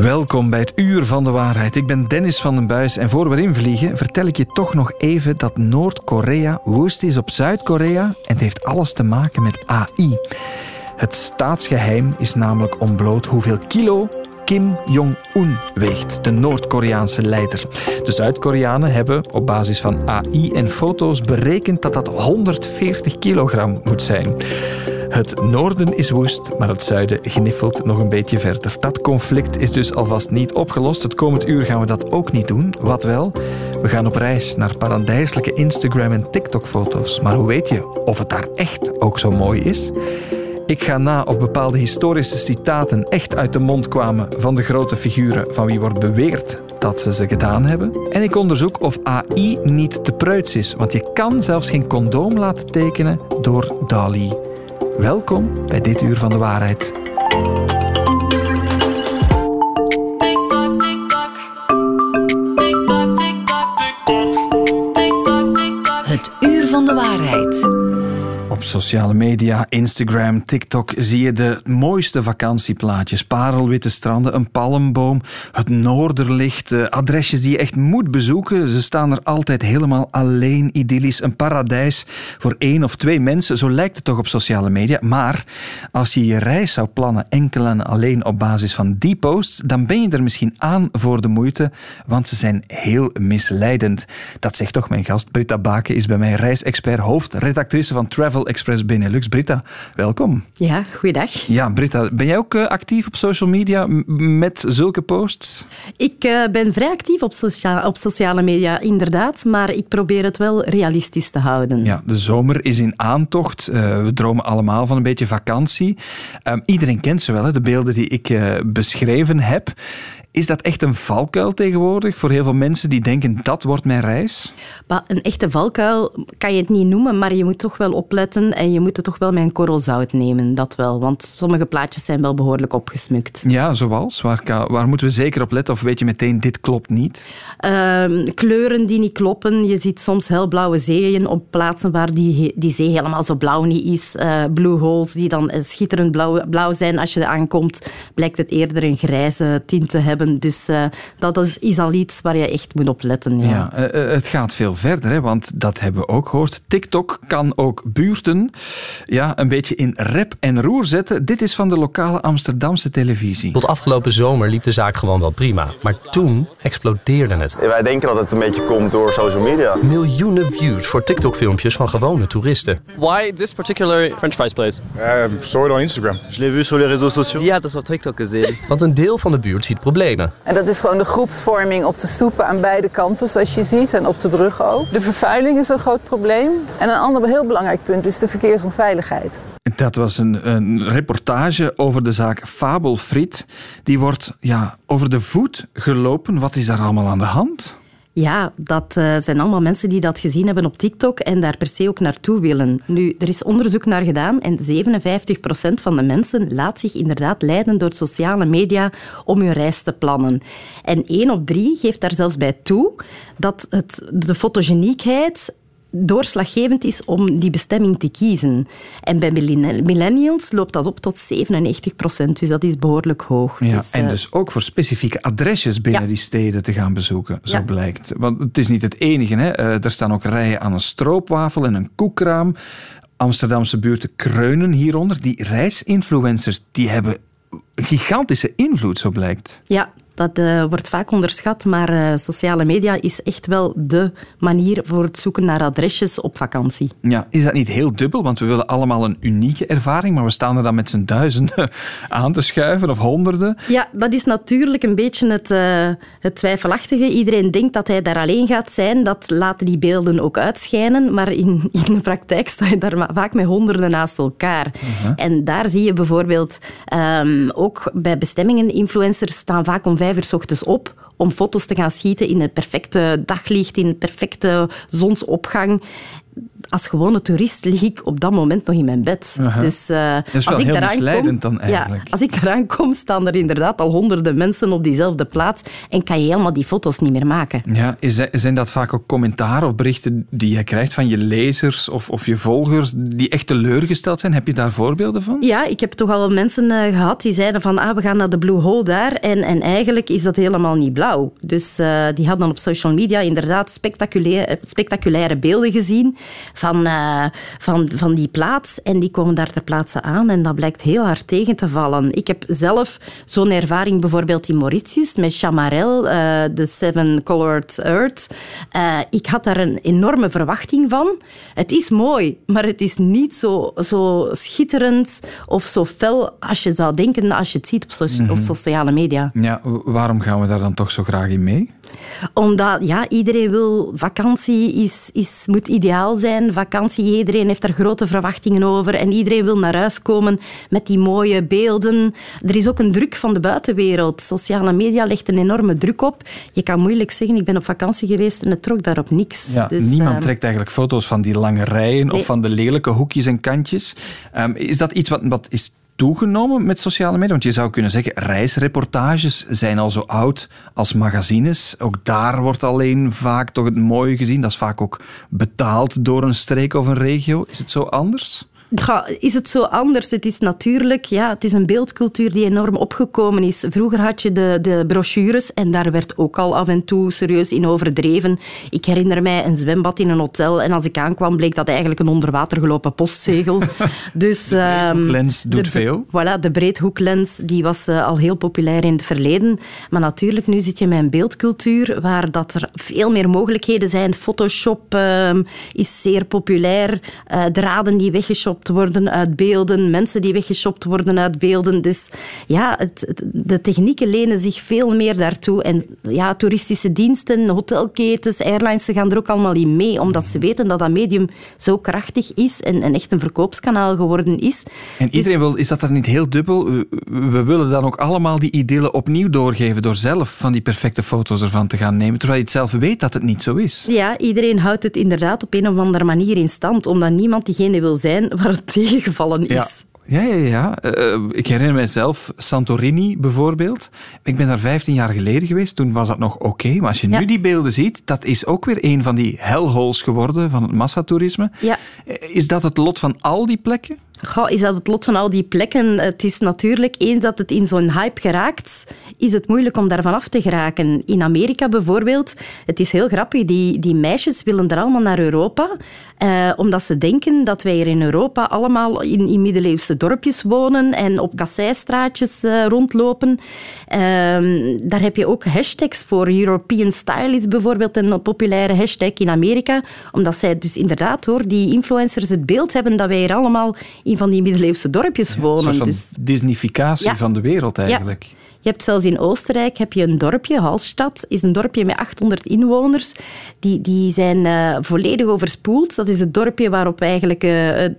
Welkom bij het Uur van de Waarheid. Ik ben Dennis van den Buis en voor we erin vliegen vertel ik je toch nog even dat Noord-Korea woest is op Zuid-Korea en het heeft alles te maken met AI. Het staatsgeheim is namelijk ontbloot hoeveel kilo Kim Jong-un weegt, de Noord-Koreaanse leider. De Zuid-Koreanen hebben op basis van AI en foto's berekend dat dat 140 kilogram moet zijn. Het noorden is woest, maar het zuiden gniffelt nog een beetje verder. Dat conflict is dus alvast niet opgelost. Het komend uur gaan we dat ook niet doen. Wat wel? We gaan op reis naar paradijselijke Instagram- en TikTok-foto's. Maar hoe weet je of het daar echt ook zo mooi is? Ik ga na of bepaalde historische citaten echt uit de mond kwamen van de grote figuren van wie wordt beweerd dat ze ze gedaan hebben. En ik onderzoek of AI niet te pruits is, want je kan zelfs geen condoom laten tekenen door DALI. Welkom bij dit uur van de waarheid. Het uur van de waarheid. Op sociale media, Instagram, TikTok zie je de mooiste vakantieplaatjes. Parelwitte stranden, een palmboom, het noorderlicht, eh, adresjes die je echt moet bezoeken. Ze staan er altijd helemaal alleen, idyllisch, een paradijs voor één of twee mensen. Zo lijkt het toch op sociale media. Maar als je je reis zou plannen enkel en alleen op basis van die posts, dan ben je er misschien aan voor de moeite, want ze zijn heel misleidend. Dat zegt toch mijn gast. Britta Baken is bij mij reisexpert, hoofdredactrice van Travel Express Benelux. Britta, welkom. Ja, goeiedag. Ja, Britta, ben jij ook uh, actief op social media met zulke posts? Ik uh, ben vrij actief op, socia op sociale media, inderdaad, maar ik probeer het wel realistisch te houden. Ja, de zomer is in aantocht. Uh, we dromen allemaal van een beetje vakantie. Um, iedereen kent ze wel, hè, de beelden die ik beschreven heb. Is dat echt een valkuil tegenwoordig voor heel veel mensen die denken dat wordt mijn reis? Maar een echte valkuil kan je het niet noemen, maar je moet toch wel opletten en je moet het toch wel met een korrel zout nemen, dat wel. Want sommige plaatjes zijn wel behoorlijk opgesmukt. Ja, zoals? Waar, waar moeten we zeker op letten of weet je meteen dit klopt niet? Uh, kleuren die niet kloppen. Je ziet soms helblauwe zeeën op plaatsen waar die, die zee helemaal zo blauw niet is. Uh, blue holes die dan schitterend blauw, blauw zijn. Als je er aankomt, blijkt het eerder een grijze tint te hebben. Dus uh, dat is, is, al iets waar je echt moet op letten. Ja. ja uh, het gaat veel verder, hè, want dat hebben we ook gehoord. TikTok kan ook buurten ja, een beetje in rep en roer zetten. Dit is van de lokale Amsterdamse televisie. Tot afgelopen zomer liep de zaak gewoon wel prima. Maar toen explodeerde het. Wij denken dat het een beetje komt door social media. Miljoenen views voor TikTok-filmpjes van gewone toeristen. Why this particular French fries place? Uh, saw it on Instagram. Je l'ai vu sur les réseaux sociaux. Had dat op TikTok gezien. Want een deel van de buurt ziet problemen. En dat is gewoon de groepsvorming op de stoepen aan beide kanten, zoals je ziet, en op de brug ook. De vervuiling is een groot probleem. En een ander heel belangrijk punt is de verkeersonveiligheid. Dat was een, een reportage over de zaak Fabel Friet. Die wordt ja, over de voet gelopen. Wat is daar allemaal aan de hand? Ja, dat uh, zijn allemaal mensen die dat gezien hebben op TikTok en daar per se ook naartoe willen. Nu, er is onderzoek naar gedaan en 57% van de mensen laat zich inderdaad leiden door sociale media om hun reis te plannen. En 1 op 3 geeft daar zelfs bij toe dat het, de fotogeniekheid doorslaggevend is om die bestemming te kiezen. En bij millennials loopt dat op tot 97 procent, dus dat is behoorlijk hoog. Ja, dus, en uh, dus ook voor specifieke adresjes binnen ja. die steden te gaan bezoeken, zo Ja. blijkt. Want het is niet het enige. Hè. Eh, er staan ook rijen aan een stroopwafel en een koekraam. Amsterdamse buurten kreunen hieronder. Die reisinfluencers die hebben gigantische invloed, zo blijkt. Ja, dat eh, wordt vaak onderschat, maar eh, sociale media is echt wel de manier voor het zoeken naar adresjes op vakantie. Ja, is dat niet heel dubbel? Want we willen allemaal een unieke ervaring, maar we staan er dan met z'n duizenden aan te schuiven of honderden. Ja, dat is natuurlijk een beetje het, uh, het twijfelachtige. Iedereen denkt dat hij daar alleen gaat zijn. Dat laten die beelden ook uitschijnen. Maar in, in de praktijk sta je daar vaak met honderden naast elkaar. Uh-huh. Uh -huh. En daar zie je bijvoorbeeld um, ook bij bestemmingen, influencers staan vaak om vijf uur op om foto's te gaan schieten in het perfecte daglicht, in het perfecte zonsopgang. Als gewone toerist lig ik op dat moment nog in mijn bed. Dus uh, Dat is wel als ik heel daaraan misleidend kom, dan eigenlijk. Ja, als ik eraan kom, staan er inderdaad al honderden mensen op diezelfde plaats en kan je helemaal die foto's niet meer maken. Ja, is- zijn dat vaak ook commentaren of berichten die je krijgt van je lezers of, of je volgers die echt teleurgesteld zijn? Heb je daar voorbeelden van? Ja, ik heb toch al mensen eh, gehad die zeiden van ah, we gaan naar de Blue Hole daar en, en eigenlijk is dat helemaal niet blauw. Dus eh, die hadden op social media inderdaad spectaculaire, spectaculaire beelden gezien van, eh, van, van die plaats en die komen daar ter plaatse aan en dat blijkt heel hard tegen te vallen. Ik heb zelf zo'n ervaring bijvoorbeeld in Mauritius met Chamarel, eh, de Seven Colored Earth. Eh, ik had daar een enorme verwachting van. Het is mooi, maar het is niet zo, zo schitterend of zo fel als je zou denken als je het ziet op, so- op sociale media. Ja, waarom gaan we daar dan toch zo graag in mee? Omdat ja, iedereen wil vakantie, is, is, moet ideaal zijn. Vakantie, iedereen heeft daar grote verwachtingen over. En iedereen wil naar huis komen met die mooie beelden. Er is ook een druk van de buitenwereld. Sociale media legt een enorme druk op. Je kan moeilijk zeggen, ik ben op vakantie geweest en het trok daarop niks. Ja, Dus, niemand eh, trekt eigenlijk foto's van die lange rijen Nee. of van de lelijke hoekjes en kantjes. Ehm, is dat iets wat, wat is toegenomen met sociale media? Want je zou kunnen zeggen, reisreportages zijn al zo oud als magazines. Ook daar wordt alleen vaak toch het mooie gezien. Dat is vaak ook betaald door een streek of een regio. Is het zo anders? Is het zo anders? Het is natuurlijk ja, het is een beeldcultuur die enorm opgekomen is. Vroeger had je de, de brochures en daar werd ook al af en toe serieus in overdreven. Ik herinner mij een zwembad in een hotel en als ik aankwam bleek dat eigenlijk een onder water gelopen postzegel. dus, ehm, breedhoeklens doet de- veel. Voilà, de breedhoeklens die was eh, al heel populair in het verleden. Maar natuurlijk, nu zit je met een beeldcultuur waar dat er veel meer mogelijkheden zijn. Photoshop ehm, is zeer populair. Eh, draden die weggeshopt worden uit beelden. Mensen die weggeshopt worden uit beelden. Dus ja, het, het- de technieken lenen zich veel meer daartoe. En ja, toeristische diensten, hotelketens, airlines, ze gaan er ook allemaal in mee. Omdat ze weten dat dat medium zo krachtig is en, en echt een verkoopskanaal geworden is. En Dus- iedereen wil, is dat dan niet heel dubbel? We, we willen dan ook allemaal die idealen opnieuw doorgeven door zelf van die perfecte foto's ervan te gaan nemen, terwijl je het zelf weet dat het niet zo is. Ja, iedereen houdt het inderdaad op een of andere manier in stand, omdat niemand diegene wil zijn tegengevallen is. Ja, ja, ja. Eh, ik herinner mijzelf Santorini bijvoorbeeld. Ik ben daar 15 jaar geleden geweest. Toen was dat nog oké. maar als je Ja. nu die beelden ziet, dat is ook weer een van die hellholes geworden van het massatoerisme. Ja. Eh, Is dat het lot van al die plekken? Goh, is dat het lot van al die plekken? Het is natuurlijk, eens dat het in zo'n hype geraakt, is het moeilijk om daarvan af te geraken. In Amerika bijvoorbeeld, het is heel grappig, die, die meisjes willen er allemaal naar Europa, eh, omdat ze denken dat wij hier in Europa allemaal in, in middeleeuwse dorpjes wonen en op kasseistraatjes eh, rondlopen. Ehm, daar heb je ook hashtags voor. European Style is bijvoorbeeld een populaire hashtag in Amerika, omdat zij dus inderdaad hoor, die influencers het beeld hebben dat wij hier allemaal in van die middeleeuwse dorpjes Een wonen. soort van Dus Disneyficatie Ja. van de wereld eigenlijk. Je hebt zelfs in Oostenrijk heb je een dorpje, Hallstatt, is een dorpje met 800 inwoners. Die, die zijn eh, volledig overspoeld. Dat is het dorpje waarop eigenlijk eh,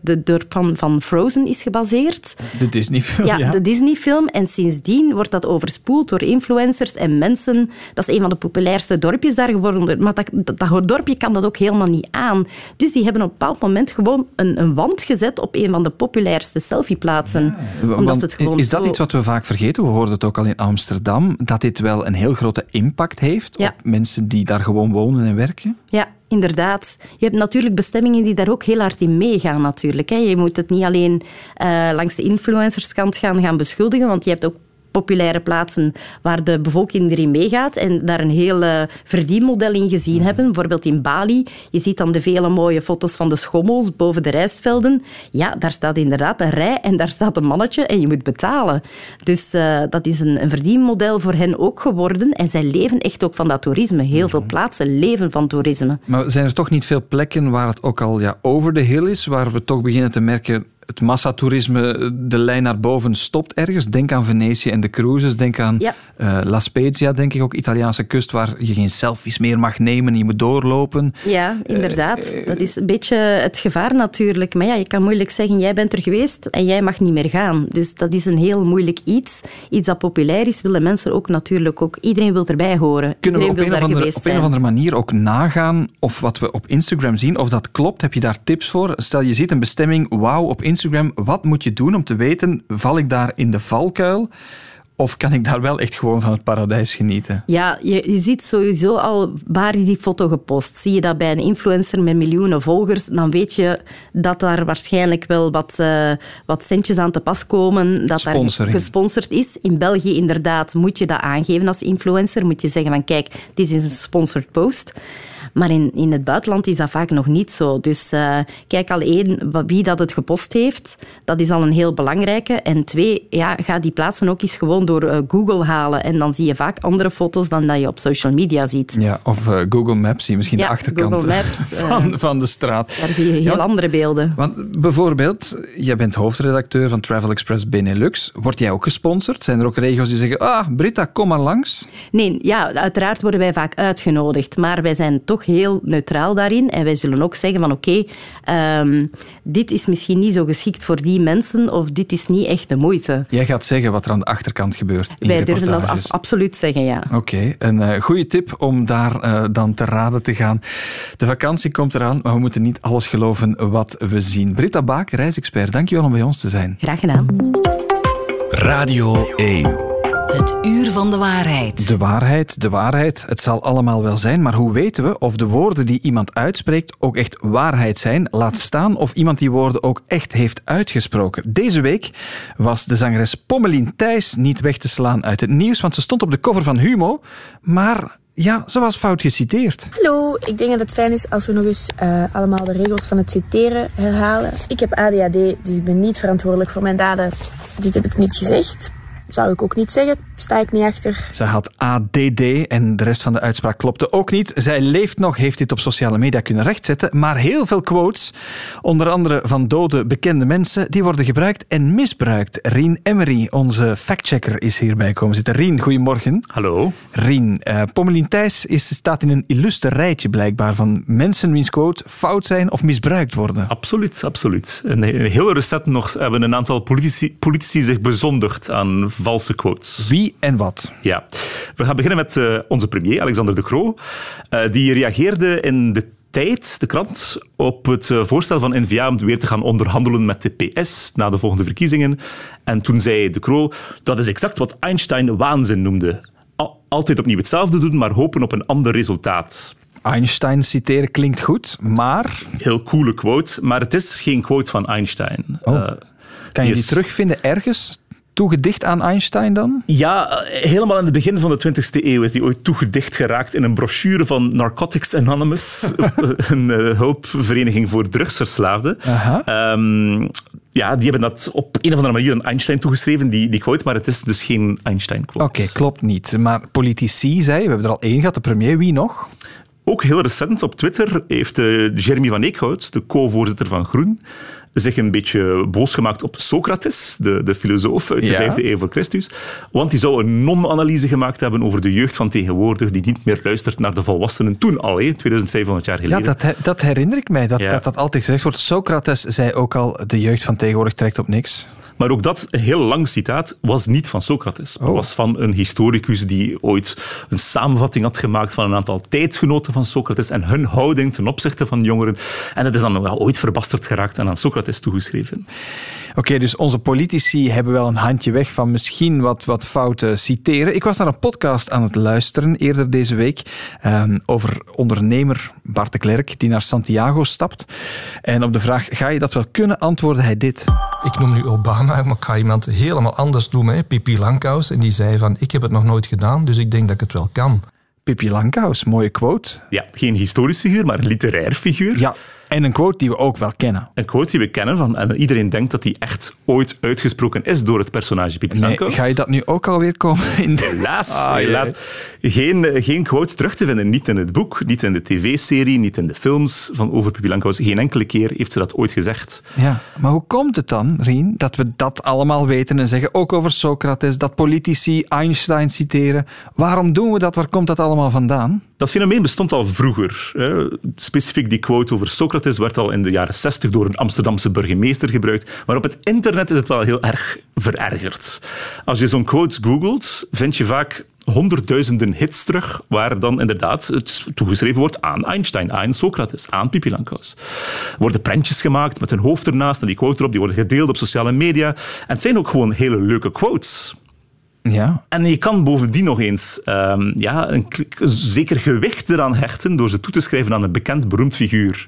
de dorp van, van Frozen is gebaseerd. De Disneyfilm. Ja, Ja, de Disney-film. En sindsdien wordt dat overspoeld door influencers en mensen. Dat is een van de populairste dorpjes daar geworden. Maar dat, dat, dat dorpje kan dat ook helemaal niet aan. Dus die hebben op een bepaald moment gewoon een, een wand gezet op een van de populairste selfieplaatsen. omdat het gewoon is dat zo- iets wat we vaak vergeten? We hoorden het ook al in Amsterdam, dat dit wel een heel grote impact heeft Ja. op mensen die daar gewoon wonen en werken. Ja, inderdaad. Je hebt natuurlijk bestemmingen die daar ook heel hard in meegaan. Natuurlijk. Je moet het niet alleen eh, langs de influencerskant gaan, gaan beschuldigen, want je hebt ook populaire plaatsen waar de bevolking erin meegaat en daar een heel eh, verdienmodel in gezien hebben. Bijvoorbeeld in Bali. Je ziet dan de vele mooie foto's van de schommels boven de rijstvelden. Ja, daar staat inderdaad een rij en daar staat een mannetje en je moet betalen. Dus eh, dat is een, een verdienmodel voor hen ook geworden. En zij leven echt ook van dat toerisme. Heel veel plaatsen leven van toerisme. Maar zijn er toch niet veel plekken waar het ook al ja, over de hill is, waar we toch beginnen te merken het massatoerisme, de lijn naar boven stopt ergens. Denk aan Venetië en de cruises. Denk aan Ja. eh, La Spezia, denk ik ook, Italiaanse kust, waar je geen selfies meer mag nemen. Je moet doorlopen. Ja, inderdaad. Dat is een beetje het gevaar natuurlijk. Maar ja, je kan moeilijk zeggen, jij bent er geweest en jij mag niet meer gaan. Dus dat is een heel moeilijk iets. Iets dat populair is, willen mensen ook natuurlijk ook. Iedereen wil erbij horen. Kunnen we Iedereen op wil een, of andere, op een of andere manier ook nagaan of wat we op Instagram zien, of dat klopt? Heb je daar tips voor? Stel, je ziet een bestemming, wauw, op Instagram. Wat moet je doen om te weten, val ik daar in de valkuil? Of kan ik daar wel echt gewoon van het paradijs genieten? Ja, je, je ziet sowieso al waar is die foto gepost. Zie je dat bij een influencer met miljoenen volgers, dan weet je dat daar waarschijnlijk wel wat, eh, wat centjes aan te pas komen. Dat daar Sponsoring. gesponsord is. In België inderdaad moet je dat aangeven als influencer. Moet je zeggen van kijk, dit is een sponsored post. Maar in, in het buitenland is dat vaak nog niet zo. Dus eh, kijk al één, wie dat het gepost heeft, dat is al een heel belangrijke. En twee, ja, ga die plaatsen ook eens gewoon door eh, Google halen. En dan zie je vaak andere foto's dan dat je op social media ziet. Ja, of eh, Google Maps, zie je misschien Ja, de achterkant Google Maps, van, van de straat. Daar zie je heel Ja, want- andere beelden. Want bijvoorbeeld, jij bent hoofdredacteur van Travel Express Benelux. Word jij ook gesponsord? Zijn er ook regio's die zeggen, ah, Britta, kom maar langs? Nee, ja, uiteraard worden wij vaak uitgenodigd, maar wij zijn toch heel neutraal daarin. En wij zullen ook zeggen van oké, ehm, dit is misschien niet zo geschikt voor die mensen of dit is niet echt de moeite. Jij gaat zeggen wat er aan de achterkant gebeurt in wij durven dat af- absoluut zeggen, ja. Oké, een eh, goede tip om daar eh, dan te raden te gaan. De vakantie komt eraan, maar we moeten niet alles geloven wat we zien. Britta Baak, reisexpert, dankjewel om bij ons te zijn. Graag gedaan. Radio 1. Het uur van de waarheid. De waarheid, de waarheid, het zal allemaal wel zijn, maar hoe weten we of de woorden die iemand uitspreekt ook echt waarheid zijn? Laat staan of iemand die woorden ook echt heeft uitgesproken. Deze week was de zangeres Pommelien Thijs niet weg te slaan uit het nieuws, want ze stond op de cover van Humo, maar ja, ze was fout geciteerd. Hallo, ik denk dat het fijn is als we nog eens eh, allemaal de regels van het citeren herhalen. Ik heb ADHD, dus ik ben niet verantwoordelijk voor mijn daden. Dit heb ik niet gezegd. Zou ik ook niet zeggen. Sta ik niet achter. Ze had ADD en de rest van de uitspraak klopte ook niet. Zij leeft nog, heeft dit op sociale media kunnen rechtzetten, maar heel veel quotes, onder andere van dode bekende mensen, die worden gebruikt en misbruikt. Rien Emery, onze factchecker, is hierbij komen zitten. Rien, goedemorgen. Hallo. Rien, eh Pommelien Thijs is, staat in een illustre rijtje blijkbaar van mensen wiens quote fout zijn of misbruikt worden. Absoluut, absoluut. En heel recent nog hebben een aantal politici, politici zich bezondigd aan valse quotes. Wie en wat? Ja. We gaan beginnen met eh, onze premier, Alexander De Croo. Eh, die reageerde in de Tijd, de krant, op het eh, voorstel van N-VA om weer te gaan onderhandelen met de PS na de volgende verkiezingen. En toen zei De Croo, dat is exact wat Einstein waanzin noemde. Al- altijd opnieuw hetzelfde doen, maar hopen op een ander resultaat. Einstein citeren klinkt goed, maar Heel coole quote, maar het is geen quote van Einstein. Oh. Kan je die terugvinden ergens? Toegedicht aan Einstein dan? Ja, eh, helemaal aan het begin van de 20e eeuw is die ooit toegedicht geraakt in een brochure van Narcotics Anonymous, een eh, hulpvereniging voor drugsverslaafden. Ehm, ja, die hebben dat op een of andere manier aan Einstein toegeschreven, die, die quote, maar het is dus geen Einstein-quote. Oké, klopt niet. Maar politici, zei we hebben er al één gehad, de premier, wie nog? Ook heel recent op Twitter heeft eh, Jeremy van Eekhout, de co-voorzitter van Groen, zich een beetje boos gemaakt op Socrates, de, de filosoof uit de Ja. vijfde eeuw voor Christus. Want die zou een non-analyse gemaakt hebben over de jeugd van tegenwoordig, die niet meer luistert naar de volwassenen. Toen al, hè, 2500 jaar geleden. Ja, dat, dat herinner ik mij, dat, Ja. dat dat altijd gezegd wordt. Socrates zei ook al, de jeugd van tegenwoordig trekt op niks. Maar ook dat, heel lang citaat, was niet van Socrates. maar Oh. was van een historicus die ooit een samenvatting had gemaakt van een aantal tijdsgenoten van Socrates en hun houding ten opzichte van jongeren. En dat is dan wel ooit verbasterd geraakt en aan Socrates toegeschreven. Oké, dus onze politici hebben wel een handje weg van misschien wat, wat fouten citeren. Ik was naar een podcast aan het luisteren eerder deze week ehm, over ondernemer Bart de Klerk die naar Santiago stapt. En op de vraag, ga je dat wel kunnen, antwoordde hij dit. Ik noem nu Obama, maar ik ga iemand helemaal anders noemen. Hè. Pipi Langkous. En die zei van, ik heb het nog nooit gedaan, dus ik denk dat ik het wel kan. Pippi Langkous, mooie quote. Ja, geen historisch figuur, maar een literair figuur. Ja. En een quote die we ook wel kennen. Een quote die we kennen van, en iedereen denkt dat die echt ooit uitgesproken is door het personage Pipi Nee, ga je dat nu ook alweer komen in de... Helaas, Ah, helaas. Geen, eh, geen quotes terug te vinden. Niet in het boek, niet in de tv-serie, niet in de films van over Pipi. Geen enkele keer heeft ze dat ooit gezegd. Ja, maar hoe komt het dan, Rien, dat we dat allemaal weten en zeggen, ook over Socrates, dat politici Einstein citeren? Waarom doen we dat? Waar komt dat allemaal vandaan? Dat fenomeen bestond al vroeger. Specifiek die quote over Socrates werd al in de jaren 60 door een Amsterdamse burgemeester gebruikt. Maar op het internet is het wel heel erg verergerd. Als je zo'n quote googelt, vind je vaak honderdduizenden hits terug, waar dan inderdaad het toegeschreven wordt aan Einstein, aan Socrates, aan Pipi Langkous. Er worden prentjes gemaakt met hun hoofd ernaast en die quote erop, die worden gedeeld op sociale media. En het zijn ook gewoon hele leuke quotes. En je kan bovendien nog eens ehm, ja, een zeker gewicht eraan hechten door ze toe te schrijven aan een bekend, beroemd figuur.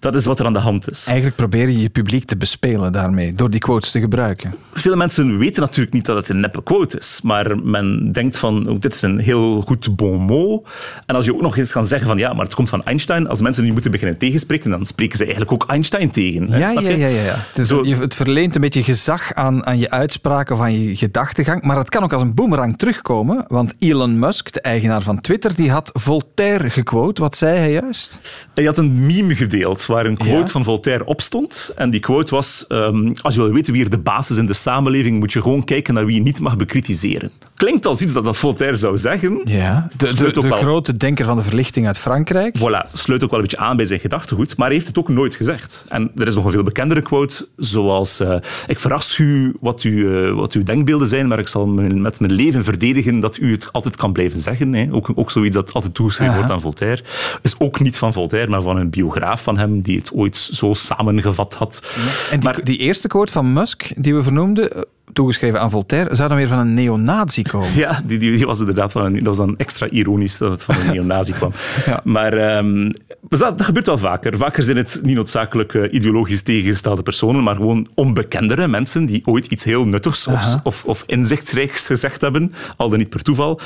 Dat is wat er aan de hand is. Eigenlijk probeer je je publiek te bespelen daarmee, door die quotes te gebruiken. Veel mensen weten natuurlijk niet dat het een neppe quote is, maar men denkt van, oh, dit is een heel goed bon mot. En als je ook nog eens kan zeggen van, ja, maar het komt van Einstein, als mensen die moeten beginnen tegenspreken, dan spreken ze eigenlijk ook Einstein tegen. hè, Ja, snap ja, ja, ja. ja. Het, Zo- verleent een beetje gezag aan, aan je uitspraken of aan je gedachtegang, maar het kan ook als een boemerang terugkomen, want Elon Musk, de eigenaar van Twitter, die had Voltaire gequote. Wat zei hij juist? Hij had een meme gedeeld waar een quote Ja. van Voltaire op stond. En die quote was: ehm, Als je wil weten wie er de baas is in de samenleving, moet je gewoon kijken naar wie je niet mag bekritiseren. Klinkt als iets dat, dat Voltaire zou zeggen. Ja, de, de, wel- grote denker van de verlichting uit Frankrijk. Voilà, sluit ook wel een beetje aan bij zijn gedachtegoed, maar hij heeft het ook nooit gezegd. En er is nog een veel bekendere quote, zoals eh, ik verras u wat, u eh, wat uw denkbeelden zijn, maar ik zal met mijn leven verdedigen dat u het altijd kan blijven zeggen. Hè. Ook, ook zoiets dat altijd toegeschreven wordt aan Voltaire. Is ook niet van Voltaire, maar van een biograaf van hem die het ooit zo samengevat had. En die, Maar- die eerste quote van Musk, die we vernoemden, eh, toegeschreven aan Voltaire, zou dan weer van een neonazi komen. Ja, die, die, die was inderdaad van een, dat was dan extra ironisch dat het van een neonazi kwam. Ja. Maar ehm, dus dat, dat gebeurt wel vaker. Vaker zijn het niet noodzakelijk eh, ideologisch tegengestelde personen, maar gewoon onbekendere mensen die ooit iets heel nuttigs of, of, of inzichtsrijks gezegd hebben, al dan niet per toeval.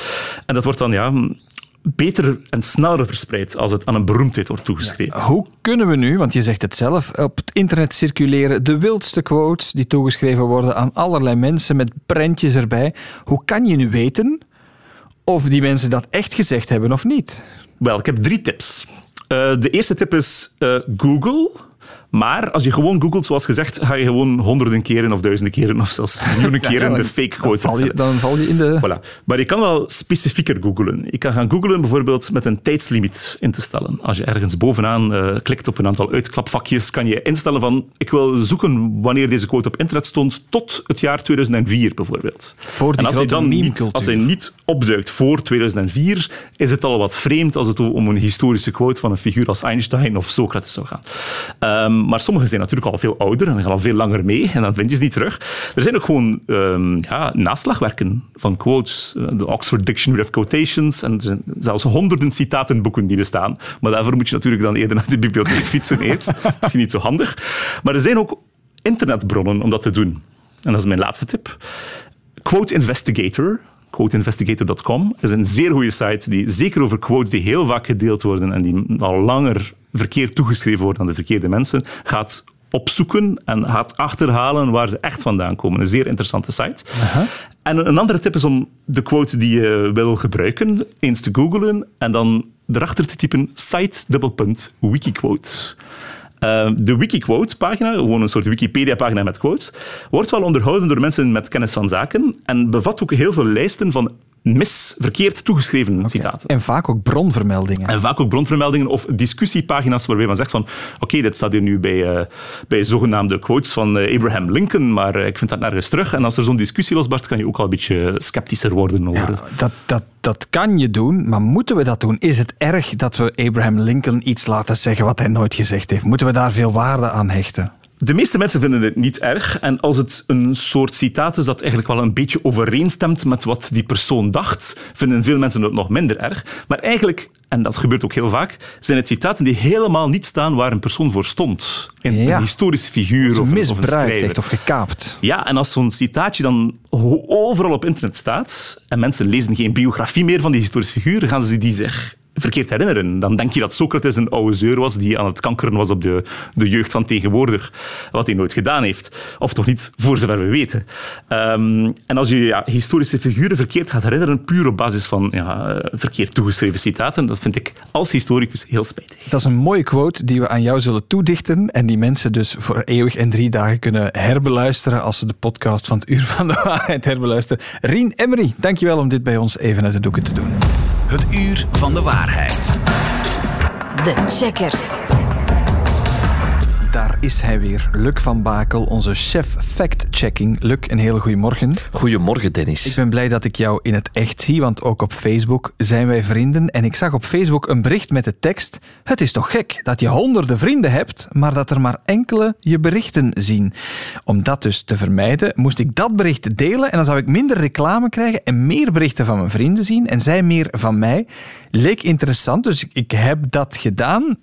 En dat wordt dan ja, beter en sneller verspreid als het aan een beroemdheid wordt toegeschreven. Hoe kunnen we nu, want je zegt het zelf, op het internet circuleren de wildste quotes die toegeschreven worden aan allerlei mensen met prentjes erbij. Hoe kan je nu weten of die mensen dat echt gezegd hebben of niet? Wel, ik heb drie tips. Eh, de eerste tip is eh, Google. Maar als je gewoon googelt, zoals gezegd, ga je gewoon honderden keren of duizenden keren of zelfs miljoenen keren dan- de fake Dan quote val je, dan val je in de... Voilà. Maar je kan wel specifieker googlen. Je kan gaan googlen bijvoorbeeld met een tijdslimiet in te stellen. Als je ergens bovenaan eh, klikt op een aantal uitklapvakjes, kan je instellen van ik wil zoeken wanneer deze quote op internet stond tot het jaar 2004 bijvoorbeeld. Voor die en als hij dan niet, als hij niet opduikt voor 2004, is het al wat vreemd als het om een historische quote van een figuur als Einstein of Socrates zou gaan. Maar sommige zijn natuurlijk al veel ouder en gaan al veel langer mee en dan vind je niet terug. Er zijn ook gewoon ehm, ja, naslagwerken van quotes. Eh, De Oxford Dictionary of Quotations en er zijn zelfs honderden citatenboeken die bestaan. Maar daarvoor moet je natuurlijk dan eerder naar de bibliotheek fietsen eerst. Misschien niet zo handig. Maar er zijn ook internetbronnen om dat te doen. En dat is mijn laatste tip. Quote Investigator, quoteinvestigator.com, is een zeer goede site die zeker over quotes die heel vaak gedeeld worden en die al langer verkeerd toegeschreven worden aan de verkeerde mensen, gaat opzoeken en gaat achterhalen waar ze echt vandaan komen. Een zeer interessante site. En een andere tip is om de quote die je wil gebruiken eens te googlen en dan erachter te typen site dubbelpunt wikiquote. Uh, de Wikiquote-pagina, gewoon een soort Wikipedia-pagina met quotes, wordt wel onderhouden door mensen met kennis van zaken en bevat ook heel veel lijsten van mis, verkeerd toegeschreven citaten. En vaak ook bronvermeldingen. En vaak ook bronvermeldingen of discussiepagina's waarbij men zegt van oké, dit staat hier nu bij, eh, bij zogenaamde quotes van eh, Abraham Lincoln, maar eh, ik vind dat nergens terug. En als er zo'n discussie losbarst, kan je ook al een beetje sceptischer worden over... Ja, dat, dat, dat kan je doen, maar moeten we dat doen? Is het erg dat we Abraham Lincoln iets laten zeggen wat hij nooit gezegd heeft? Moeten we daar veel waarde aan hechten? De meeste mensen vinden het niet erg. En als het een soort citaat is dat eigenlijk wel een beetje overeenstemt met wat die persoon dacht, vinden veel mensen het nog minder erg. Maar eigenlijk, en dat gebeurt ook heel vaak, zijn het citaten die helemaal niet staan waar een persoon voor stond. Ja. een historische figuur of, een- of een echt of gekaapt. Ja, en als zo'n citaatje dan overal op internet staat en mensen lezen geen biografie meer van die historische figuur, gaan ze die zich verkeerd herinneren. Dan denk je dat Socrates een oude zeur was die aan het kankeren was op de, de jeugd van tegenwoordig. Wat hij nooit gedaan heeft. Of toch niet, voor zover we weten. Ehm, en als je ja, historische figuren verkeerd gaat herinneren, puur op basis van ja, verkeerd toegeschreven citaten, dat vind ik als historicus heel spijtig. Dat is een mooie quote die we aan jou zullen toedichten en die mensen dus voor eeuwig en drie dagen kunnen herbeluisteren als ze de podcast van het Uur van de Waarheid herbeluisteren. Rien Emery, dankjewel om dit bij ons even uit de doeken te doen. Het Uur van de Waarheid. De checkers. Is hij weer, Luc van Bakel, onze chef fact-checking. Luc, een hele goede morgen. Goedemorgen, Dennis. Ik ben blij dat ik jou in het echt zie, want ook op Facebook zijn wij vrienden. En ik zag op Facebook een bericht met de tekst: Het is toch gek dat je honderden vrienden hebt, maar dat er maar enkele je berichten zien. Om dat dus te vermijden, moest ik dat bericht delen en dan zou ik minder reclame krijgen en meer berichten van mijn vrienden zien en zij meer van mij. Leek interessant, dus ik heb dat gedaan.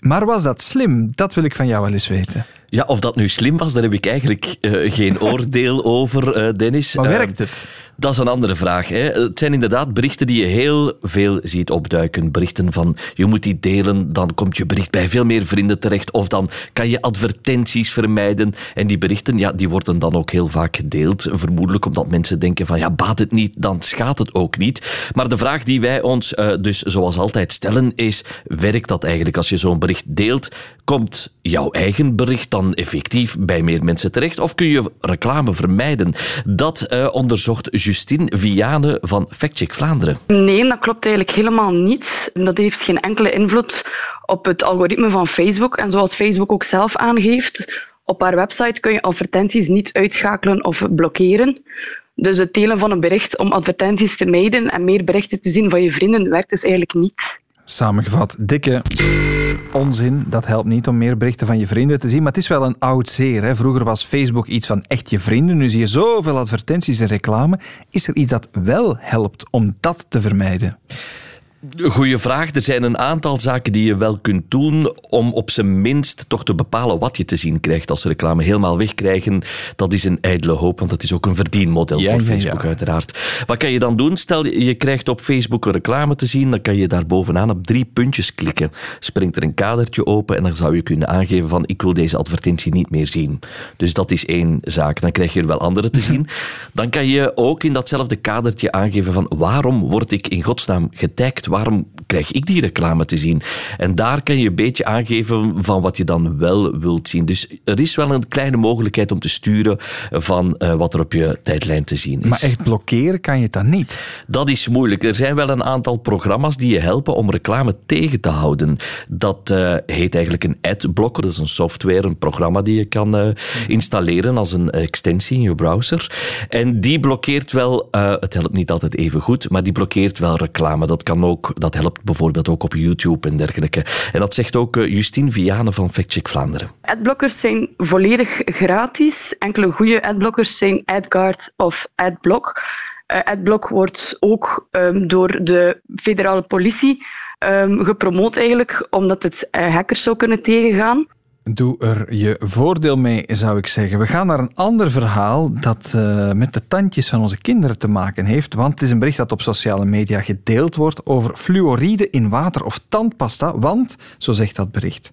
Maar was dat slim? Dat wil ik van jou wel eens weten. Ja, of dat nu slim was, daar heb ik eigenlijk uh, geen oordeel over, uh, Dennis. Maar werkt het? Dat is een andere vraag. Hè. Het zijn inderdaad berichten die je heel veel ziet opduiken. Berichten van je moet die delen, dan komt je bericht bij veel meer vrienden terecht. Of dan kan je advertenties vermijden. En die berichten ja, die worden dan ook heel vaak gedeeld. Vermoedelijk omdat mensen denken van ja, baat het niet, dan schaadt het ook niet. Maar de vraag die wij ons dus zoals altijd stellen is, werkt dat eigenlijk als je zo'n bericht deelt? Komt jouw eigen bericht dan effectief bij meer mensen terecht? Of kun je reclame vermijden? Dat uh, onderzocht Justine Viane van FactCheck Vlaanderen. Nee, dat klopt eigenlijk helemaal niet. Dat heeft geen enkele invloed op het algoritme van Facebook. En zoals Facebook ook zelf aangeeft, op haar website kun je advertenties niet uitschakelen of blokkeren. Dus het delen van een bericht om advertenties te mijden en meer berichten te zien van je vrienden werkt dus eigenlijk niet. Samengevat, dikke onzin. Dat helpt niet om meer berichten van je vrienden te zien. Maar het is wel een oud zeer. Hè? Vroeger was Facebook iets van echt je vrienden. Nu zie je zoveel advertenties en reclame. Is er iets dat wel helpt om dat te vermijden? Goeie vraag. Er zijn een aantal zaken die je wel kunt doen om op zijn minst toch te bepalen wat je te zien krijgt als reclame. Helemaal wegkrijgen, dat is een ijdele hoop, want dat is ook een verdienmodel ja, voor Facebook ja. uiteraard. Wat kan je dan doen? Stel, je krijgt op Facebook een reclame te zien, dan kan je daar bovenaan op drie puntjes klikken. Springt er een kadertje open en dan zou je kunnen aangeven van ik wil deze advertentie niet meer zien. Dus dat is één zaak. Dan krijg je er wel andere te zien. Dan kan je ook in datzelfde kadertje aangeven van waarom word ik in godsnaam getagd? Waarom krijg ik die reclame te zien? En daar kan je een beetje aangeven van wat je dan wel wilt zien. Dus er is wel een kleine mogelijkheid om te sturen van uh, wat er op je tijdlijn te zien is. Maar echt blokkeren kan je dan niet? Dat is moeilijk. Er zijn wel een aantal programma's die je helpen om reclame tegen te houden. Dat uh, heet eigenlijk een adblocker. Dat is een software, een programma die je kan uh, installeren als een extensie in je browser. En die blokkeert wel, het helpt niet altijd even goed, maar die blokkeert wel reclame. Dat kan ook dat helpt bijvoorbeeld ook op YouTube en dergelijke. En dat zegt ook Justine Viane van FactCheck Vlaanderen. Adblockers zijn volledig gratis. Enkele goede adblockers zijn AdGuard of AdBlock. Uh, AdBlock wordt ook um, door de federale politie um, gepromoot eigenlijk, omdat het uh, hackers zou kunnen tegengaan. Doe er je voordeel mee, zou ik zeggen. We gaan naar een ander verhaal dat uh, met de tandjes van onze kinderen te maken heeft. Want het is een bericht dat op sociale media gedeeld wordt over fluoride in water of tandpasta. Want, zo zegt dat bericht,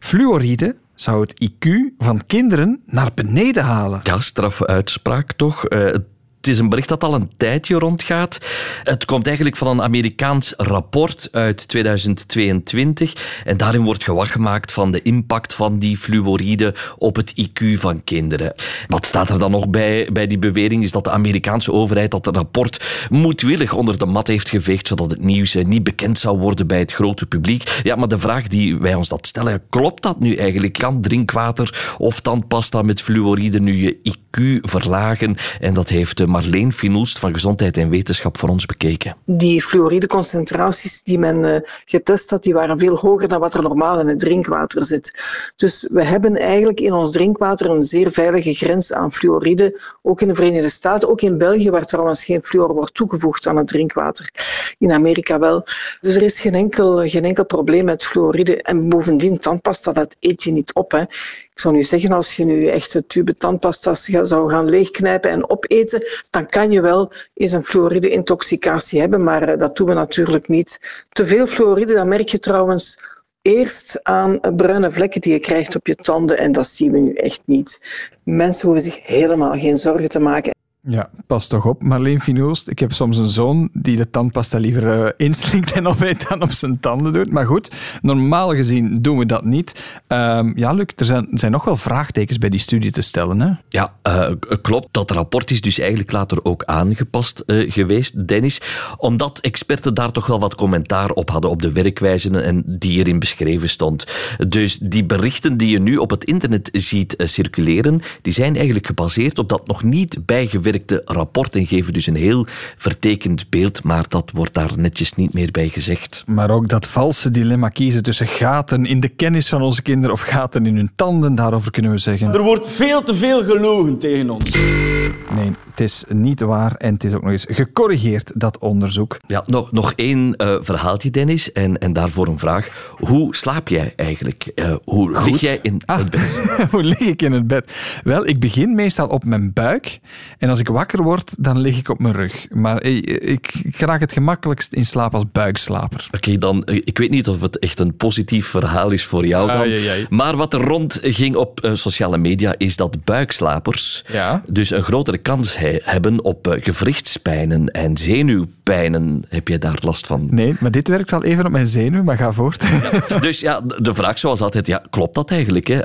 fluoride zou het IQ van kinderen naar beneden halen. Ja, straffe uitspraak toch? Uh, het is een bericht dat al een tijdje rondgaat. Het komt eigenlijk van een Amerikaans rapport uit 2022. En daarin wordt gewacht gemaakt van de impact van die fluoride op het IQ van kinderen. Wat staat er dan nog bij, bij die bewering? Is dat de Amerikaanse overheid dat rapport moedwillig onder de mat heeft geveegd, zodat het nieuws niet bekend zou worden bij het grote publiek. Ja, maar de vraag die wij ons dat stellen, klopt dat nu eigenlijk? Kan drinkwater of tandpasta met fluoride nu je IQ verlagen? En dat heeft Marleen Finulst van Gezondheid en Wetenschap voor ons bekeken. Die fluorideconcentraties die men uh, getest had, die waren veel hoger dan wat er normaal in het drinkwater zit. Dus we hebben eigenlijk in ons drinkwater een zeer veilige grens aan fluoride, ook in de Verenigde Staten, ook in België, waar trouwens geen fluor wordt toegevoegd aan het drinkwater. In Amerika wel. Dus er is geen enkel, geen enkel probleem met fluoride. En bovendien, tandpasta, dat eet je niet op. Hè. Ik zou nu zeggen, als je nu echt een tube tandpasta zou gaan leegknijpen en opeten, dan kan je wel eens een fluoride-intoxicatie hebben, maar dat doen we natuurlijk niet. Te veel fluoride, dat merk je trouwens eerst aan bruine vlekken die je krijgt op je tanden en dat zien we nu echt niet. Mensen hoeven zich helemaal geen zorgen te maken. Ja, pas toch op, Marleen Finoost. Ik heb soms een zoon die de tandpasta liever uh, inslinkt en opeet dan op zijn tanden doet. Maar goed, normaal gezien doen we dat niet. Um, ja, Luc, er zijn, zijn, nog wel vraagtekens bij die studie te stellen. Hè? Ja, uh, klopt. Dat rapport is dus eigenlijk later ook aangepast geweest, Dennis. Omdat experten daar toch wel wat commentaar op hadden op de werkwijze en die erin beschreven stond. Dus die berichten die je nu op het internet ziet circuleren, die zijn eigenlijk gebaseerd op dat nog niet bijgewerkt rapporten geven dus een heel vertekend beeld, maar dat wordt daar netjes niet meer bij gezegd. Maar ook dat valse dilemma kiezen tussen gaten in de kennis van onze kinderen of gaten in hun tanden, daarover kunnen we zeggen. Er wordt veel te veel gelogen tegen ons. Nee, het is niet waar en het is ook nog eens gecorrigeerd, dat onderzoek. Ja, nog, nog één uh, verhaaltje, Dennis, en, en daarvoor een vraag. Hoe slaap jij eigenlijk? Uh, hoe Goed. lig jij in ah. het bed? hoe lig ik in het bed? Wel, ik begin meestal op mijn buik en als ik wakker word, dan lig ik op mijn rug. Maar ik, ik, ik raak het gemakkelijkst in slaap als buikslaper. Oké, okay, dan, eh, ik weet niet of het echt een positief verhaal is voor jou dan. Ai, ai, ai. Maar wat er rond ging op uh, sociale media is dat buikslapers ja? dus een grotere kans he hebben op uh, gewrichtspijnen en zenuwpijnen. Heb je daar last van? Nee, maar dit werkt wel even op mijn zenuw, maar ga voort. Dus ja, de vraag zoals altijd, ja, klopt dat eigenlijk? Hè?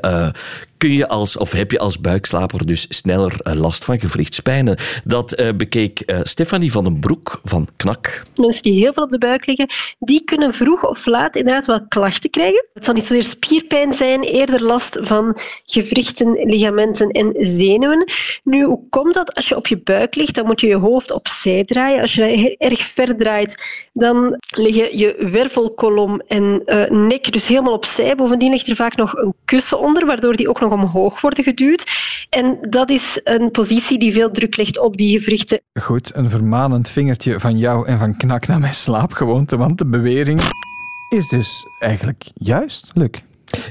Kun je als, of heb je als buikslaper dus sneller last van gewrichtspijnen? Dat uh, bekeek uh, Stefanie van den Broek van KNAK. Mensen die heel veel op de buik liggen, die kunnen vroeg of laat inderdaad wel klachten krijgen. Het zal niet zozeer spierpijn zijn, eerder last van gewrichten, ligamenten en zenuwen. Nu, hoe komt dat? Als je op je buik ligt, dan moet je je hoofd opzij draaien. Als je erg ver draait, dan liggen je wervelkolom en nek dus helemaal opzij. Bovendien ligt er vaak nog een kussen onder, waardoor die ook nog omhoog worden geduwd. En dat is een positie die veel druk legt op die gewrichten. Goed, een vermanend vingertje van jou en van Knak naar mijn slaapgewoonte, want de bewering is dus eigenlijk juist, Luc.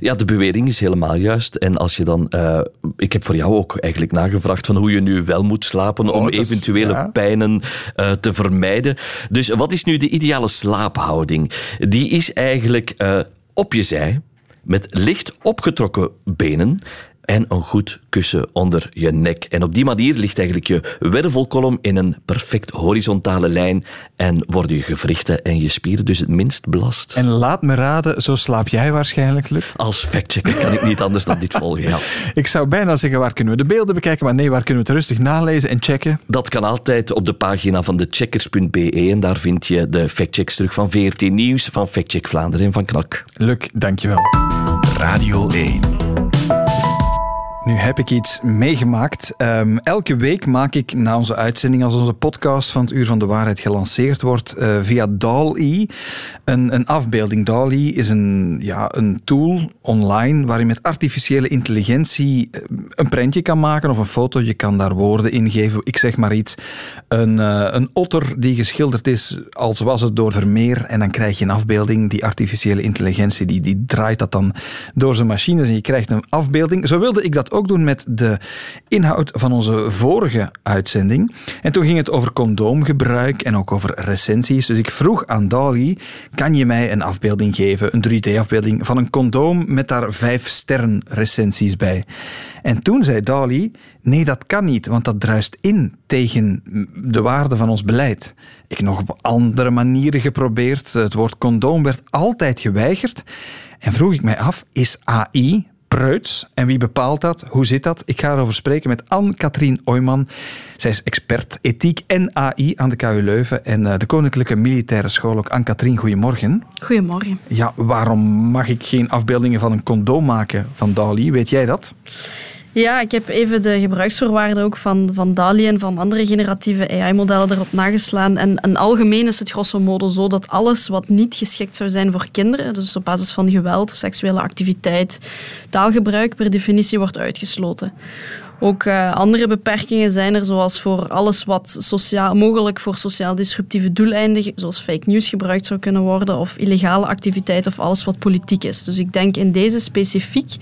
Ja, de bewering is helemaal juist. En als je dan... Uh, ik heb voor jou ook eigenlijk nagevraagd van hoe je nu wel moet slapen oh, om eventuele ja. pijnen uh, te vermijden. Dus wat is nu de ideale slaaphouding? Die is eigenlijk uh, op je zij, met licht opgetrokken benen en een goed kussen onder je nek. En op die manier ligt eigenlijk je wervelkolom in een perfect horizontale lijn en worden je gewrichten en je spieren dus het minst belast. En laat me raden, zo slaap jij waarschijnlijk, Luc? Als factchecker kan ik niet anders dan dit volgen, ja. Ik zou bijna zeggen, waar kunnen we de beelden bekijken? Maar nee, waar kunnen we het rustig nalezen en checken? Dat kan altijd op de pagina van de checkers.be en daar vind je de factchecks terug van VRT Nieuws, van Factcheck Vlaanderen en van KNAK. Luc, dankjewel. Radio 1. Nu heb ik iets meegemaakt. Um, elke week maak ik na onze uitzending, als onze podcast van het Uur van de Waarheid gelanceerd wordt, uh, via DAL-E een, een afbeelding. DAL-E is een, ja, een tool online waarin met artificiële intelligentie eh, een prentje kan maken of een foto. Je kan daar woorden ingeven. Ik zeg maar iets. Een, uh, een otter die geschilderd is als was het door Vermeer. En dan krijg je een afbeelding. Die artificiële intelligentie die, die draait dat dan door zijn machines en je krijgt een afbeelding. Zo wilde ik dat ook doen met de inhoud van onze vorige uitzending. En toen ging het over condoomgebruik en ook over recensies. Dus ik vroeg aan Dali, kan je mij een afbeelding geven, een 3D-afbeelding van een condoom met daar vijf sterren recensies bij? En toen zei Dali, nee dat kan niet, want dat druist in tegen de waarde van ons beleid. Ik nog op andere manieren geprobeerd, het woord condoom werd altijd geweigerd. En vroeg ik mij af, is AI, preuts. En wie bepaalt dat? Hoe zit dat? Ik ga erover spreken met Anne-Katrien Oyman. Zij is expert ethiek en AI aan de KU Leuven en eh, de Koninklijke Militaire School. Ook Anne-Katrien, goedemorgen. Goedemorgen. Ja, waarom mag ik geen afbeeldingen van een condoom maken van Dali? Weet jij dat? Ja, ik heb even de gebruiksvoorwaarden ook van, van DALI en van andere generatieve AI-modellen erop nageslaan. En, en algemeen is het grosso modo zo dat alles wat niet geschikt zou zijn voor kinderen, dus op basis van geweld, seksuele activiteit, taalgebruik, per definitie wordt uitgesloten. Ook uh, andere beperkingen zijn er, zoals voor alles wat sociaal, mogelijk voor sociaal disruptieve doeleinden, zoals fake news gebruikt zou kunnen worden, of illegale activiteit, of alles wat politiek is. Dus ik denk in deze specifiek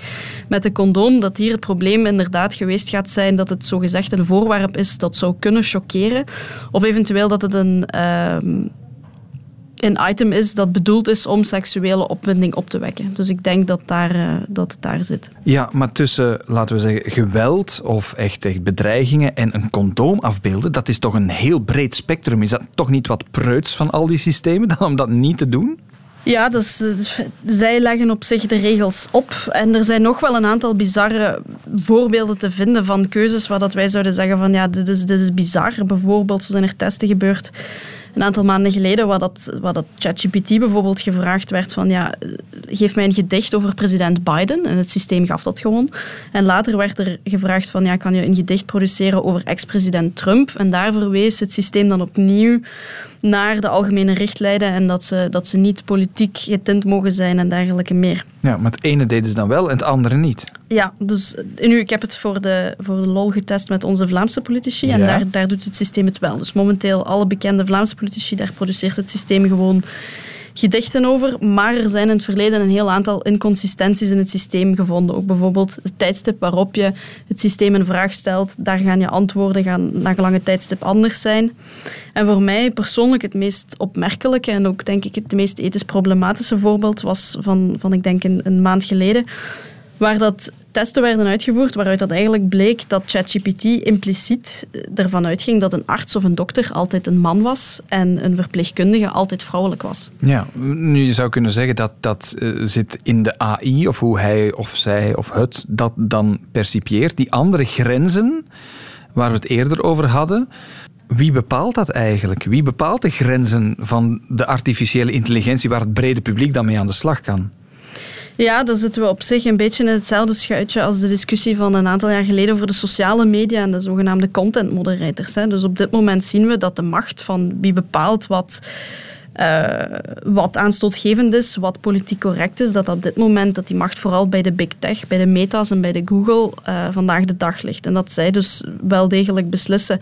met de condoom dat hier het probleem inderdaad geweest gaat zijn dat het zogezegd een voorwerp is dat zou kunnen choqueren, of eventueel dat het een. Uh, een item is dat bedoeld is om seksuele opwinding op te wekken. Dus ik denk dat, daar, uh, dat het daar zit. Ja, maar tussen, laten we zeggen, geweld of echt, echt bedreigingen en een condoom afbeelden, dat is toch een heel breed spectrum. Is dat toch niet wat preuts van al die systemen dan om dat niet te doen? Ja, dus, zij leggen op zich de regels op. En er zijn nog wel een aantal bizarre voorbeelden te vinden van keuzes waar dat wij zouden zeggen van ja, dit is, dit is bizar. Bijvoorbeeld, zo zijn er testen gebeurd een aantal maanden geleden, wat dat, wat dat ChatGPT bijvoorbeeld gevraagd werd van ja, geef mij een gedicht over president Biden. En het systeem gaf dat gewoon. En later werd er gevraagd van ja, kan je een gedicht produceren over ex-president Trump? En daar verwees het systeem dan opnieuw naar de algemene richtlijnen en dat ze, dat ze niet politiek getint mogen zijn en dergelijke meer. Ja, maar het ene deden ze dan wel en het andere niet. Ja, dus nu, ik heb het voor de, voor de LOL getest met onze Vlaamse politici en daar, daar doet het systeem het wel. Dus momenteel alle bekende Vlaamse politici, daar produceert het systeem gewoon gedichten over. Maar er zijn in het verleden een heel aantal inconsistenties in het systeem gevonden. Ook bijvoorbeeld het tijdstip waarop je het systeem een vraag stelt, daar gaan je antwoorden gaan na gelang het tijdstip anders zijn. En voor mij persoonlijk het meest opmerkelijke en ook denk ik het meest ethisch problematische voorbeeld was van, van ik denk een, een maand geleden waar dat testen werden uitgevoerd waaruit dat eigenlijk bleek dat ChatGPT impliciet ervan uitging dat een arts of een dokter altijd een man was en een verpleegkundige altijd vrouwelijk was. Ja, nu je zou kunnen zeggen dat dat uh, zit in de AI of hoe hij of zij of het dat dan percipieert. Die andere grenzen waar we het eerder over hadden, wie bepaalt dat eigenlijk? Wie bepaalt de grenzen van de artificiële intelligentie waar het brede publiek dan mee aan de slag kan? Ja, dan zitten we op zich een beetje in hetzelfde schuitje als de discussie van een aantal jaar geleden over de sociale media en de zogenaamde content moderators. Dus op dit moment zien we dat de macht van wie bepaalt wat. Uh, wat aanstootgevend is, wat politiek correct is, dat op dit moment dat die macht vooral bij de big tech, bij de meta's en bij de Google uh, vandaag de dag ligt. En dat zij dus wel degelijk beslissen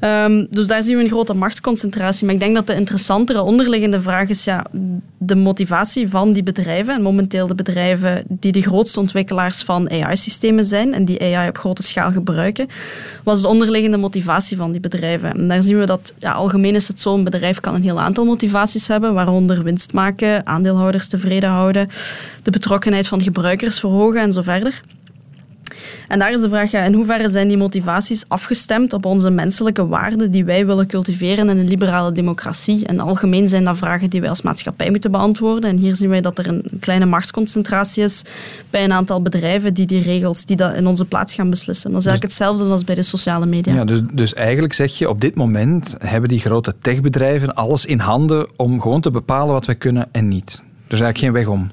Um, dus daar zien we een grote machtsconcentratie. Maar ik denk dat de interessantere onderliggende vraag is ja, de motivatie van die bedrijven. En momenteel de bedrijven die de grootste ontwikkelaars van AI-systemen zijn en die AI op grote schaal gebruiken. was de onderliggende motivatie van die bedrijven? En daar zien we dat ja, algemeen is het zo, een bedrijf kan een heel aantal motivaties hebben, waaronder winst maken, aandeelhouders tevreden houden, de betrokkenheid van gebruikers verhogen en zo verder. En daar is de vraag, ja, in hoeverre zijn die motivaties afgestemd op onze menselijke waarden die wij willen cultiveren in een liberale democratie? En algemeen zijn dat vragen die wij als maatschappij moeten beantwoorden. En hier zien wij dat er een kleine machtsconcentratie is bij een aantal bedrijven die die regels die dat in onze plaats gaan beslissen. Dat is eigenlijk dus- hetzelfde als bij de sociale media. Ja, dus, dus eigenlijk zeg je, op dit moment hebben die grote techbedrijven alles in handen om gewoon te bepalen wat wij kunnen en niet. Er is eigenlijk geen weg om.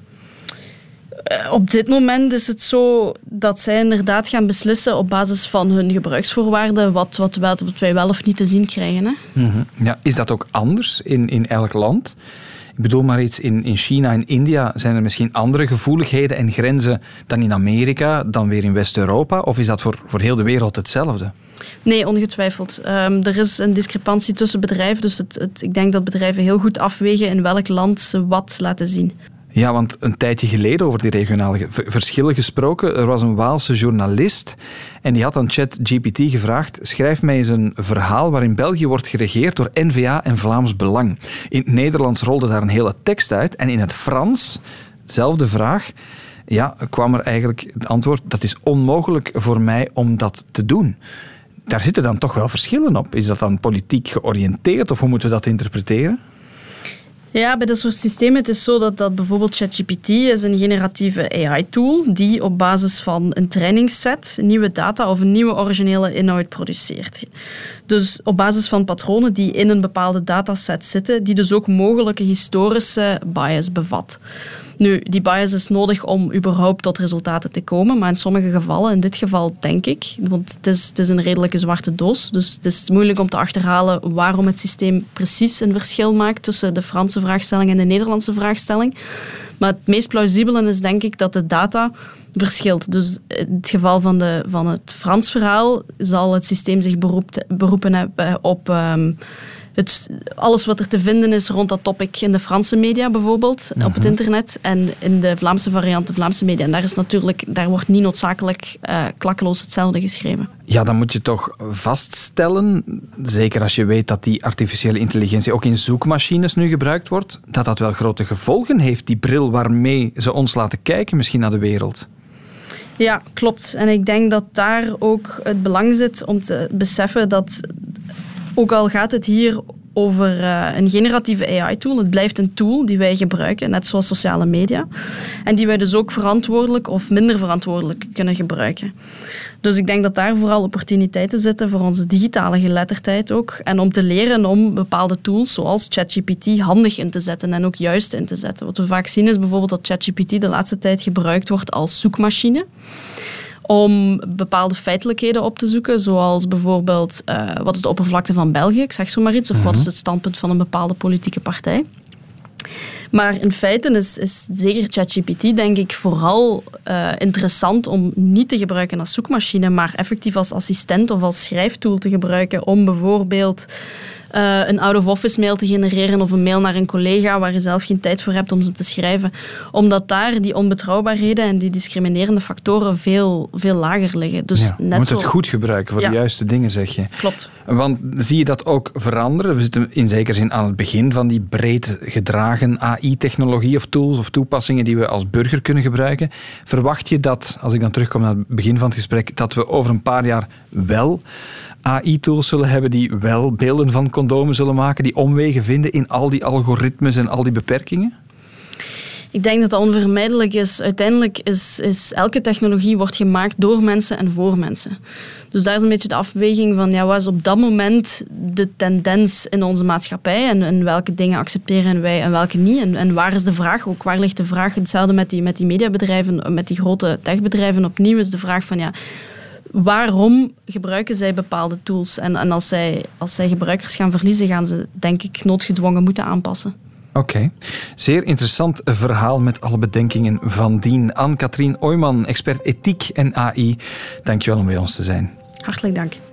Eh, op dit moment is het zo dat zij inderdaad gaan beslissen op basis van hun gebruiksvoorwaarden wat, wat, wat wij wel of niet te zien krijgen. Hè? Mhm. ja, is dat ook anders in, in elk land? Ik bedoel maar iets, in, in China en India zijn er misschien andere gevoeligheden en grenzen dan in Amerika, dan weer in West-Europa? Of is dat voor, voor heel de wereld hetzelfde? Nee, ongetwijfeld. Um, er is een discrepantie tussen bedrijven, dus het, het, ik denk dat bedrijven heel goed afwegen in welk land ze wat laten zien. Ja, want een tijdje geleden over die regionale verschillen gesproken. Er was een Waalse journalist en die had aan ChatGPT gevraagd: schrijf mij eens een verhaal waarin België wordt geregeerd door NVA en Vlaams Belang. In het Nederlands rolde daar een hele tekst uit en in het Frans, dezelfde vraag, ja, kwam er eigenlijk het antwoord: dat is onmogelijk voor mij om dat te doen. Daar zitten dan toch wel verschillen op. Is dat dan politiek georiënteerd of hoe moeten we dat interpreteren? Ja, bij dat soort systemen het is zo dat, dat bijvoorbeeld ChatGPT is een generatieve AI-tool die op basis van een trainingsset nieuwe data of een nieuwe originele inhoud produceert. Dus op basis van patronen die in een bepaalde dataset zitten, die dus ook mogelijke historische bias bevat. Nu, die bias is nodig om überhaupt tot resultaten te komen, maar in sommige gevallen, in dit geval denk ik, want het is, het is een redelijke zwarte doos, dus het is moeilijk om te achterhalen waarom het systeem precies een verschil maakt tussen de Franse vraagstelling en de Nederlandse vraagstelling. Maar het meest plausibele is denk ik dat de data verschilt. Dus in het geval van, de, van het Frans verhaal zal het systeem zich beroepen hebben op... ehm, het, alles wat er te vinden is rond dat topic in de Franse media bijvoorbeeld, op het Mhm. internet, en in de Vlaamse variant, de Vlaamse media. En daar, is natuurlijk, daar wordt niet noodzakelijk eh, klakkeloos hetzelfde geschreven. Ja, dan moet je toch vaststellen, zeker als je weet dat die artificiële intelligentie ook in zoekmachines nu gebruikt wordt, dat dat wel grote gevolgen heeft, die bril waarmee ze ons laten kijken misschien naar de wereld. Ja, klopt. En ik denk dat daar ook het belang zit om te beseffen dat, ook al gaat het hier over eh, een generatieve AI-tool, het blijft een tool die wij gebruiken, net zoals sociale media, en die wij dus ook verantwoordelijk of minder verantwoordelijk kunnen gebruiken. Dus ik denk dat daar vooral opportuniteiten zitten voor onze digitale geletterdheid ook, en om te leren om bepaalde tools zoals ChatGPT handig in te zetten en ook juist in te zetten. Wat we vaak zien is bijvoorbeeld dat ChatGPT de laatste tijd gebruikt wordt als zoekmachine om bepaalde feitelijkheden op te zoeken, zoals bijvoorbeeld eh, wat is de oppervlakte van België, ik zeg zo maar iets, of wat is Mhm. het standpunt van een bepaalde politieke partij. Maar in feite is, is zeker ChatGPT, denk ik, vooral eh, interessant om niet te gebruiken als zoekmachine, maar effectief als assistent of als schrijftool te gebruiken om bijvoorbeeld eh, een out-of-office mail te genereren of een mail naar een collega waar je zelf geen tijd voor hebt om ze te schrijven. Omdat daar die onbetrouwbaarheden en die discriminerende factoren veel, veel lager liggen. Dus ja, je net moet zo... het goed gebruiken voor Ja. de juiste dingen, zeg je. Klopt. Want zie je dat ook veranderen? We zitten in zekere zin aan het begin van die breed gedragen AI-technologie of tools of toepassingen die we als burger kunnen gebruiken. Verwacht je dat, als ik dan terugkom naar het begin van het gesprek, dat we over een paar jaar wel AI-tools zullen hebben die wel beelden van condomen zullen maken, die omwegen vinden in al die algoritmes en al die beperkingen? Ik denk dat dat onvermijdelijk is. Uiteindelijk is, is elke technologie wordt gemaakt door mensen en voor mensen. Dus daar is een beetje de afweging van ja, wat is op dat moment de tendens in onze maatschappij en, en welke dingen accepteren wij en welke niet. En, en waar is de vraag ook? Waar ligt de vraag? Hetzelfde met die, met die mediabedrijven, met die grote techbedrijven. Opnieuw is de vraag van ja, waarom gebruiken zij bepaalde tools? En, en als, zij, als zij gebruikers gaan verliezen, gaan ze denk ik noodgedwongen moeten aanpassen. Oké. Zeer interessant verhaal met alle bedenkingen van dien. Anne-Katrien Ooyman, expert ethiek en AI. Dankjewel om bij ons te zijn. Hartelijk dank.